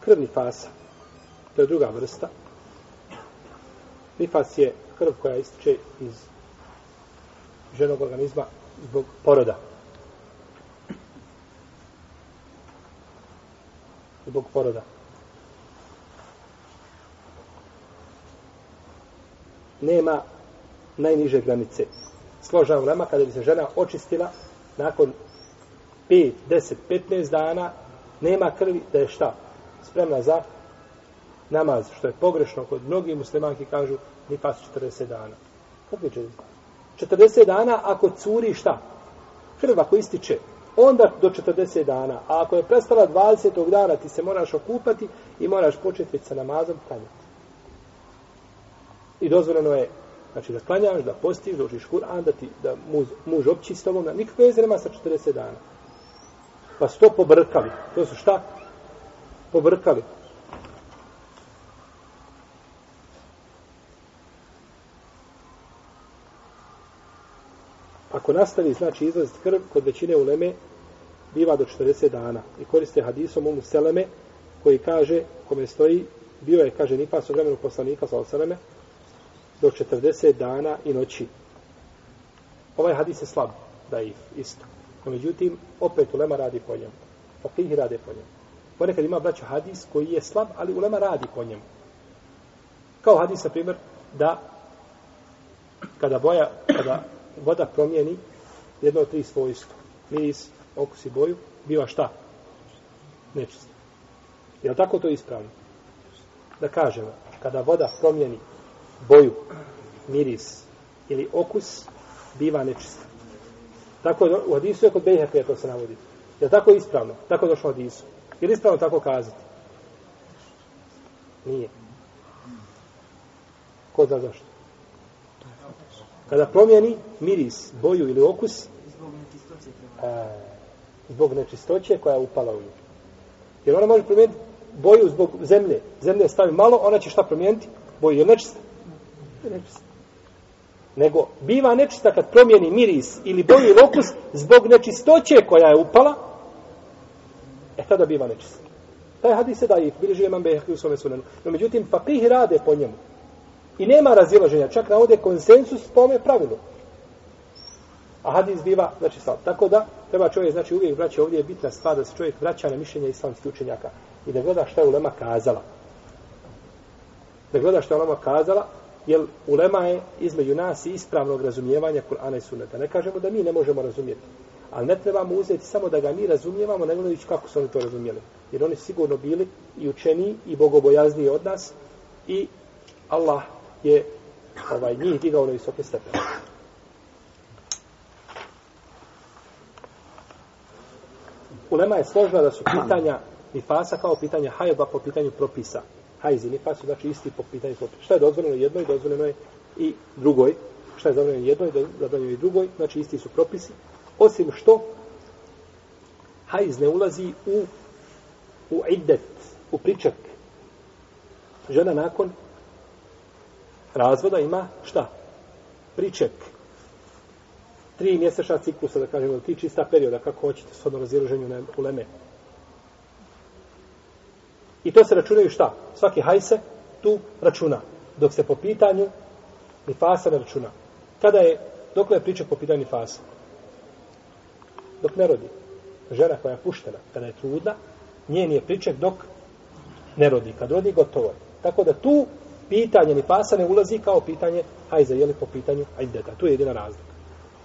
Krv nifasa. To je druga vrsta. Nifas je krv koja ističe iz ženog organizma zbog poroda. Zbog poroda. Nema najniže granice. Složena ulema kada bi se žena očistila nakon 5, 10, 15 dana nema krvi da je šta? Spremna za namaz, što je pogrešno kod mnogih muslimanki kažu ni pas 40 dana. Kako je 40 dana ako curi šta? Krv ako ističe, onda do 40 dana. A ako je prestala 20. dana, ti se moraš okupati i moraš početi sa namazom klanjati. I dozvoljeno je Znači da klanjaš, da postiš, da učiš Kur'an, da ti da muž, muž opći s tobom, da nikakve veze nema sa 40 dana. Pa su to pobrkali. To su šta? Pobrkali. Ako nastavi, znači, izlazit krv kod većine uleme, biva do 40 dana. I koriste hadisom umu Seleme, koji kaže, kome stoji, bio je, kaže, nifas u vremenu poslanika, sa Seleme, do 40 dana i noći. Ovaj hadis je slab, da je isto. No, međutim, opet ulema radi po njemu. Fakih rade po njemu. Ponekad ima braćo hadis koji je slab, ali ulema radi po njemu. Kao hadis, na primjer, da kada, boja, kada voda promijeni jedno od tri svojstva, miris, okus i boju, biva šta? Nečisto. Je li tako to ispravno? Da kažemo, kada voda promijeni boju, miris ili okus, biva nečista. Tako u hadisu je kod Bejheke to se navodi. Je tako ispravno? Tako je došlo u hadisu. Je li ispravno tako kazati? Nije. Ko zna zašto? Kada promijeni miris, boju ili okus, a, zbog nečistoće koja je upala u nju. Jer ona može promijeniti boju zbog zemlje. Zemlje stavi malo, ona će šta promijeniti? Boju je nečista. Nečista nego biva nečista kad promijeni miris ili boju ili okus zbog nečistoće koja je upala, e tada biva nečista. Taj hadis se daje, bilježi imam behekli u svome sunenu. No, međutim, fakih rade po njemu. I nema razilaženja, čak na ovdje konsensus po ome pravilu. A hadis biva, znači sad, tako da, treba čovjek, znači uvijek vraća ovdje je bitna stvar da se čovjek vraća na mišljenje islamskih učenjaka i da gleda šta je ulema kazala. Da gleda šta je ulema kazala, jer ulema je između nas i ispravnog razumijevanja Kur'ana i Sunneta. Ne kažemo da mi ne možemo razumijeti. Ali ne trebamo uzeti samo da ga mi razumijevamo, nego gledajući kako su oni to razumijeli. Jer oni sigurno bili i učeni i bogobojazniji od nas i Allah je ovaj, njih digao na visoke stepene. Ulema je složna da su pitanja nifasa kao pitanja hajba po pitanju propisa hajz i nifas su znači isti po pitanju propisa. Šta je dozvoljeno jednoj, dozvoljeno je i drugoj. Šta je dozvoljeno jednoj, dozvoljeno i drugoj, znači isti su propisi. Osim što hajz ne ulazi u u iddet, u pričak. Žena nakon razvoda ima šta? Priček. Tri mjesečna ciklusa, da kažemo, ti čista perioda, kako hoćete, s odno u leme. I to se računaju šta? Svaki hajse tu računa. Dok se po pitanju ni fasa ne računa. Kada je, dok je priča po pitanju ni fasa? Dok ne rodi. Žena koja je puštena, kada je trudna, njen je pričak dok ne rodi. Kad rodi, gotovo je. Tako da tu pitanje ni fasa ne ulazi kao pitanje hajza, jeli po pitanju ajdeta. Tu je jedina razlika.